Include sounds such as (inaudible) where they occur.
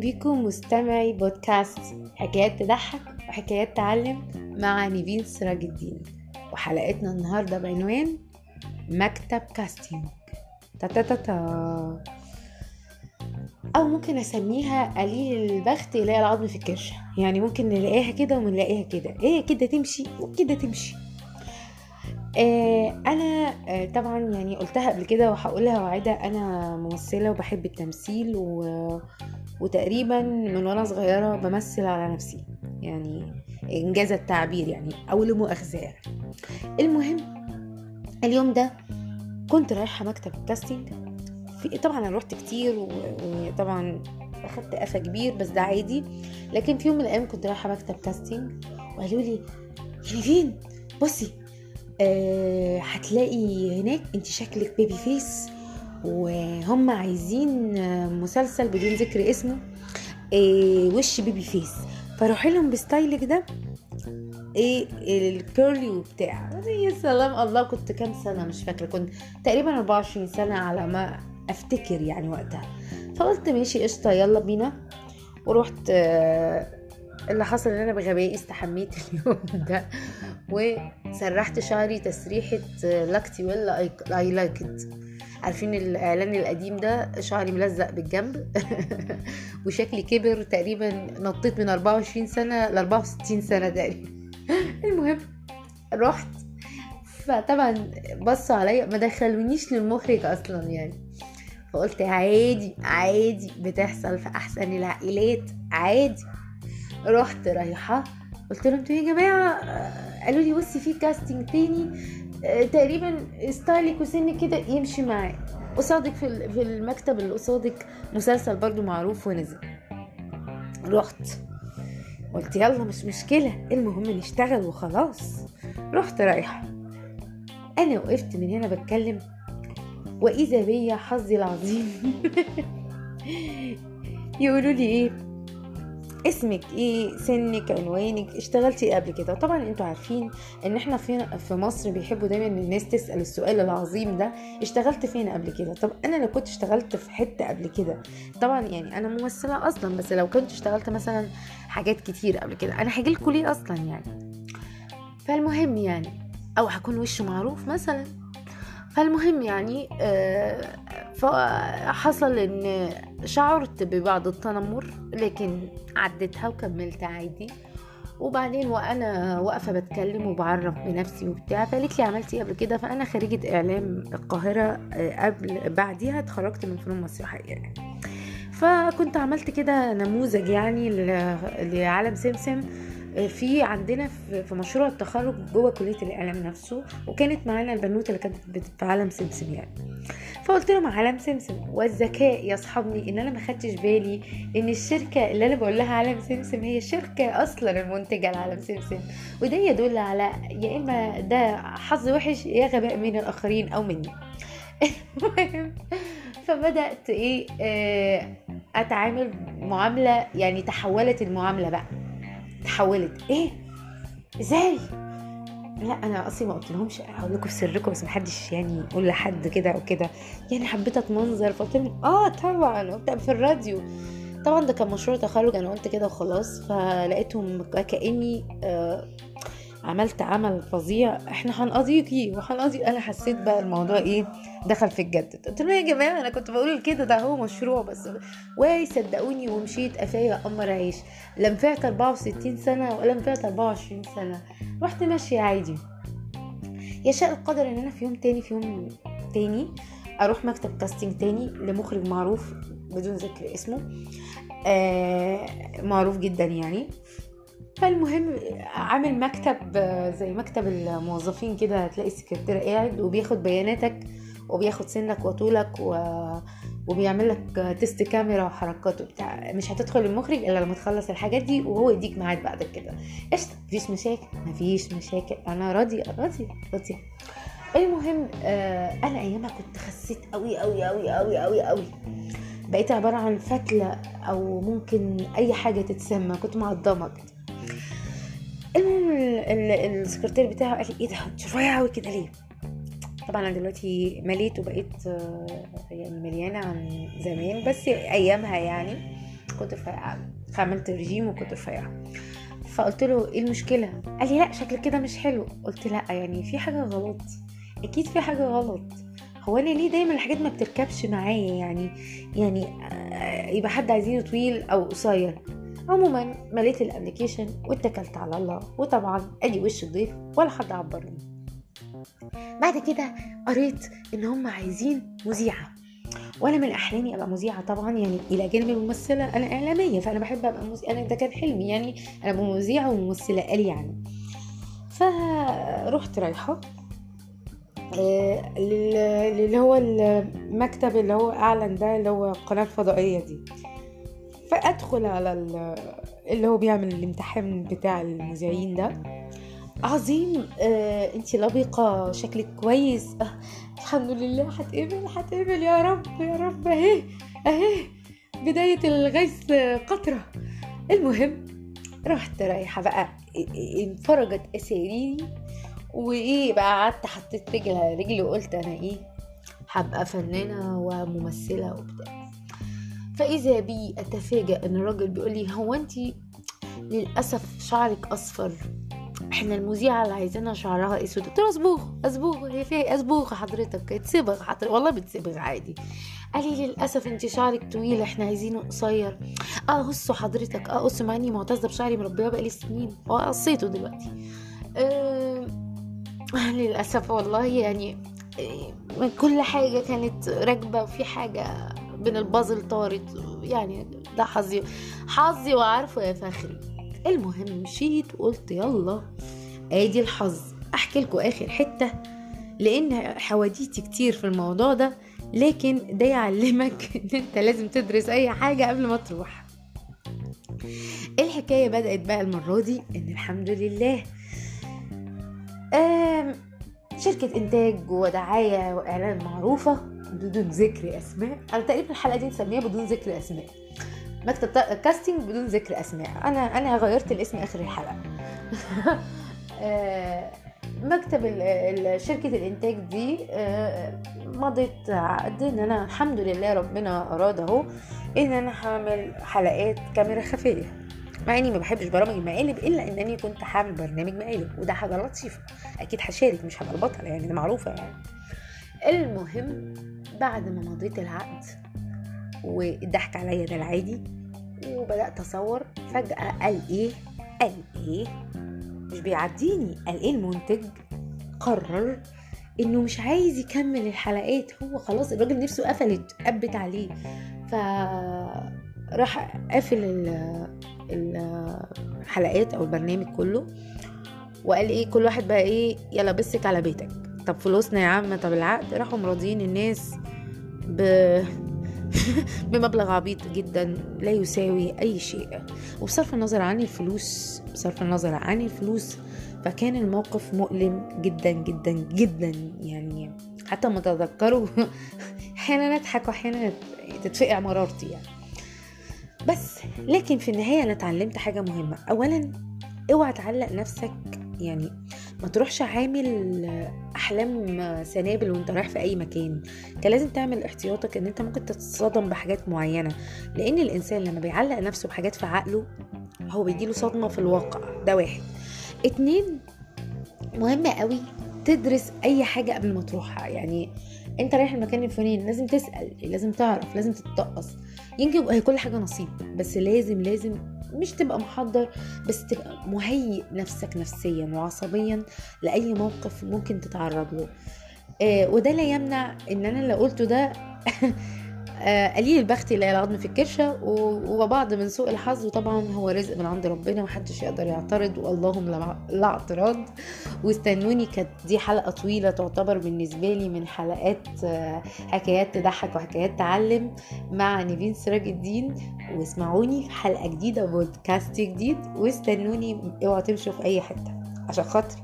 بيكم مستمعي بودكاست حكايات تضحك وحكايات تعلم مع نيفين سراج الدين. وحلقتنا النهارده بعنوان مكتب كاستنج تا تا تا تا. أو ممكن أسميها قليل البخت يلاقي العظم في الكرشة. يعني ممكن نلاقيها كده ونلاقيها كده. هي كده تمشي وكده تمشي. آه أنا آه طبعا يعني قلتها قبل كده وهقولها وعيدة أنا ممثلة وبحب التمثيل و... وتقريبا من وأنا صغيرة بمثل على نفسي يعني إنجاز التعبير يعني أو لمؤاخذه المهم اليوم ده كنت رايحة مكتب كاستنج في طبعا أنا رحت كتير وطبعا أخدت قفا كبير بس ده عادي. لكن في يوم من الأيام كنت رايحة مكتب كاستنج وقالوا لي فين بصي آه هتلاقي هناك انت شكلك بيبي فيس وهم عايزين مسلسل بدون ذكر اسمه آه وش baby face. فروحي لهم بستايلك ده إيه ال curly وبتاع. يا سلام الله كنت كام سنة؟ مش فاكرة كنت تقريبا 24 سنة على ما أفتكر يعني وقتها. فقلت ماشي قشطة يلا بينا. ورحت آه اللي حصل إن أنا بغبائي استحميت (laughs) اليوم ده. وسرحت شعري تسريحة لاكتي ولا اي لايك ات عارفين الإعلان القديم ده شعري ملزق بالجنب. (laughs) وشكلي كبر تقريبا نطيت من 24 سنة ل 64 سنة تقريبا. (laughs) المهم رحت. فطبعا بصوا عليا ما دخلونيش للمخرج أصلا يعني. فقلت عادي عادي بتحصل في أحسن العائلات عادي. رحت رايحة قلت لهم أنتوا يا جماعة؟ قالوا لي بصي في كاستنج تاني. تقريبا ستايلك وسنك كده يمشي معاه قصادك في في المكتب اللي قصادك مسلسل برضو معروف ونزل. رحت. قلت يلا مش مشكلة. المهم نشتغل وخلاص. رحت رايحة. أنا وقفت من هنا بتكلم. وإذا بيا حظي العظيم. (laughs) يقولوا لي إيه؟ اسمك إيه سنك عنوانك اشتغلتي إيه قبل كده؟ طبعا أنتوا عارفين ان إحنا في في مصر بيحبوا دايما الناس تسأل السؤال العظيم ده اشتغلت فين قبل كده؟ طب أنا لو كنت اشتغلت في حتة قبل كده طبعا يعني أنا ممثلة أصلا بس لو كنت اشتغلت مثلا حاجات كتير قبل كده أنا هاجي لكم ليه أصلا يعني. فالمهم يعني أو هكون وش معروف مثلا. فالمهم يعني فحصل إن شعرت ببعض التنمر لكن عديتها وكملت عادي. وبعدين وأنا واقفة بتكلم وبعرف بنفسي وبتاع فقالت لي عملتي إيه قبل كده؟ فأنا خريجة إعلام القاهرة قبل بعديها اتخرجت من فنون مسرحية يعني. فكنت عملت كده نموذج يعني لعالم سمسم في عندنا في مشروع التخرج جوه كلية الإعلام نفسه وكانت معانا البنوتة اللي كانت في عالم سمسم يعني. فقلت لهم عالم سمسم والذكاء يصحبني إن أنا ما خدتش بالي إن الشركة اللي أنا بقول لها عالم سمسم هي الشركة أصلا المنتجة لعالم سمسم. وده يدل على يا إما ده حظ وحش يا غباء من الآخرين أو مني. المهم فبدأت إيه أتعامل معاملة يعني تحولت المعاملة بقى. تحولت. إيه؟ إزاي؟ لا أنا أصلي ما قلت لهمش أقول لكم في سركم بس محدش يعني يقول لحد كده أو كده. يعني حبيت أتمنظر فقلت لهم آه طبعا. قلت في الراديو. طبعا ده كان مشروع تخرج. أنا قلت كده وخلاص. فلقيتهم كأني آه عملت عمل فظيع إحنا هنقضيكي وهنقضي أنا حسيت بقى الموضوع إيه دخل في الجد. قلت لهم يا جماعة أنا كنت بقول كده ده هو مشروع بس. واي صدقوني ومشيت قفايا قمر عيش. لا نفعت 64 سنة ولا نفعت 24 سنة. رحت ماشية عادي. يشاء القدر إن أنا في يوم تاني في يوم تاني أروح مكتب كاستنج تاني لمخرج معروف بدون ذكر اسمه. آه معروف جدا يعني. فالمهم عامل مكتب زي مكتب الموظفين كده هتلاقي السكرتير قاعد وبياخد بياناتك وبياخد سنك وطولك و... وبيعمل لك تيست كاميرا وحركات وبتاع مش هتدخل المخرج إلا لما تخلص الحاجات دي وهو يديك ميعاد بعد كده. قشطة مفيش مشاكل مفيش مشاكل. أنا راضيه راضيه راضيه المهم آه أنا أيامها كنت خسيت قوي قوي قوي قوي قوي قوي بقيت عبارة عن فتلة أو ممكن أي حاجة تتسمى كنت معضمة. كده السكرتير بتاعه قال لي إيه ده؟ انت رفيعه قوي كده ليه؟ طبعا أنا دلوقتي مليت وبقيت يعني مليانة عن زمان بس أيامها يعني كنت رفيعه عملت رجيم وكنت رفيعة. فقلت له إيه المشكلة؟ قال لي لا شكلك كده مش حلو. قلت لا يعني في حاجة غلط. أكيد في حاجة غلط. هو أنا ليه دايما الحاجات ما بتركبش معايا؟ يعني يعني آه، يبقى حد عايزينه طويل أو قصير. عموما مليت الابلكيشن واتكلت على الله وطبعا أدي وش الضيف ولا حد عبرني. بعد كده قريت إن هم عايزين مذيعة. وأنا من أحلامي أبقى مذيعة طبعا يعني إلى جانب الممثلة أنا اعلاميه فأنا بحب أبقى مذيعة. أنا ده كان حلمي يعني أنا مذيعة وممثلة قال يعني. فرحت رايحة آه، لل- اللي هو المكتب اللي هو أعلن ده اللي هو القناه الفضائيه دي. فأدخل على ال- اللي هو بيعمل الامتحان بتاع المذيعين ده. عظيم. آه انتي لبقة شكلك كويس. آه الحمد لله. هتقبل هتقبل. يا رب يا رب. أهي أهي. بداية الغيث قطرة. المهم رحت رايحة بقى انفرجت أساريري. وإيه بقى قعدت حطيت رجل على رجلي وقلت أنا إيه؟ هبقى فنانة وممثلة وبتاع. فإذا بي اتفاجأ إن الراجل بيقول لي هو انتي للأسف شعرك أصفر؟ إحنا المذيعة اللي عايزينها شعرها أسود. قلت له اصبوغ اصبوغ هي فيها؟ اصبوغ حضرتك اتصبغ حضرتك. والله بتصبغ عادي. قال لي للأسف انت شعرك طويل إحنا عايزينه قصير. آه قصوا حضرتك آه مع إني معتزه بشعري مربية بقالي سنين آه قصيته دلوقتي. آه (laughs) للأسف والله يعني كل حاجة كانت راكبة وفي حاجة من البازل طارت يعني ده حظي. حظي وعارفه يا فخري. المهم مشيت وقلت يلا. ادي الحظ. احكي لكم اخر حتة لأن حواديتي كتير في الموضوع ده لكن ده يعلمك (laughs) إن انت لازم تدرس اي حاجة قبل ما تروح. الحكاية بدأت بقى المرة دي؟ إن الحمد لله. شركة إنتاج ودعاية وإعلان معروفة بدون ذكر أسماء. أنا تقريبا الحلقة دي مسميها بدون ذكر أسماء. مكتب كاستنج بدون ذكر أسماء. أنا أنا غيرت الاسم آخر الحلقة. (laughs) آه، مكتب شركة الإنتاج دي آه، مضيت عقد إن أنا الحمد لله ربنا أراد أهو إن أنا هعمل حلقات كاميرا خفية. مع إني ما بحبش برامج المقالب إلا إنني كنت هعمل برنامج مقالب وده حاجة لطيفة. أكيد هشارك مش هبقى البطلة يعني ده معروفة يعني. المهم بعد ما مضيت العقد والضحك عليا ده العادي وبدأت أصور فجأة قال إيه؟ قال إيه؟ مش بيعديني قال إيه المنتج؟ قرر إنه مش عايز يكمل الحلقات هو خلاص الراجل نفسه قفلت قبت عليه. ف راح قافل ال- الحلقات أو البرنامج كله وقال إيه كل واحد بقى إيه يلا بسك على بيتك. طب فلوسنا يا عم طب العقد. راحوا مراضيين الناس ب (laughs) بمبلغ عبيط جدا لا يساوي أي شيء. وبصرف النظر عن الفلوس بصرف النظر عن الفلوس فكان الموقف مؤلم جدا جدا جدا. يعني حتى ما تذكره (laughs) أحيانا أضحك واحيانا تتفقع مرارتي يعني. بس لكن في النهاية أنا اتعلمت حاجة مهمة. اولا اوعى تعلق نفسك يعني ما تروحش عامل أحلام سنابل وأنت رايح في أي مكان. أنت لازم تعمل احتياطك إن أنت ممكن تتصدم بحاجات معينة. لأن الإنسان لما بيعلق نفسه بحاجات في عقله هو بيجيله صدمة في الواقع. ده واحد. اتنين مهم قوي تدرس أي حاجة قبل ما تروحها يعني أنت رايح المكان الفلاني لازم تسأل لازم تعرف لازم تتطقص يمكن هي كل حاجة نصيب بس لازم لازم مش تبقى محضر بس تبقى مهيئ نفسك نفسيا وعصبيا لأي موقف ممكن تتعرض له. آه وده لا يمنع إن أنا اللي قلته ده (laughs) قليل البخت لا العظم في الكرشه و- وبعض من سوء الحظ وطبعا هو رزق من عند ربنا محدش يقدر يعترض واللهم لا- اعتراض. واستنوني كانت دي حلقة طويلة تعتبر بالنسبة لي من حلقات آه، حكايات تضحك وحكايات تعلم مع نيفين سراج الدين. واسمعوني في حلقة جديدة بودكاست جديد. واستنوني اوعوا تمشوا في أي حتة عشان خاطري.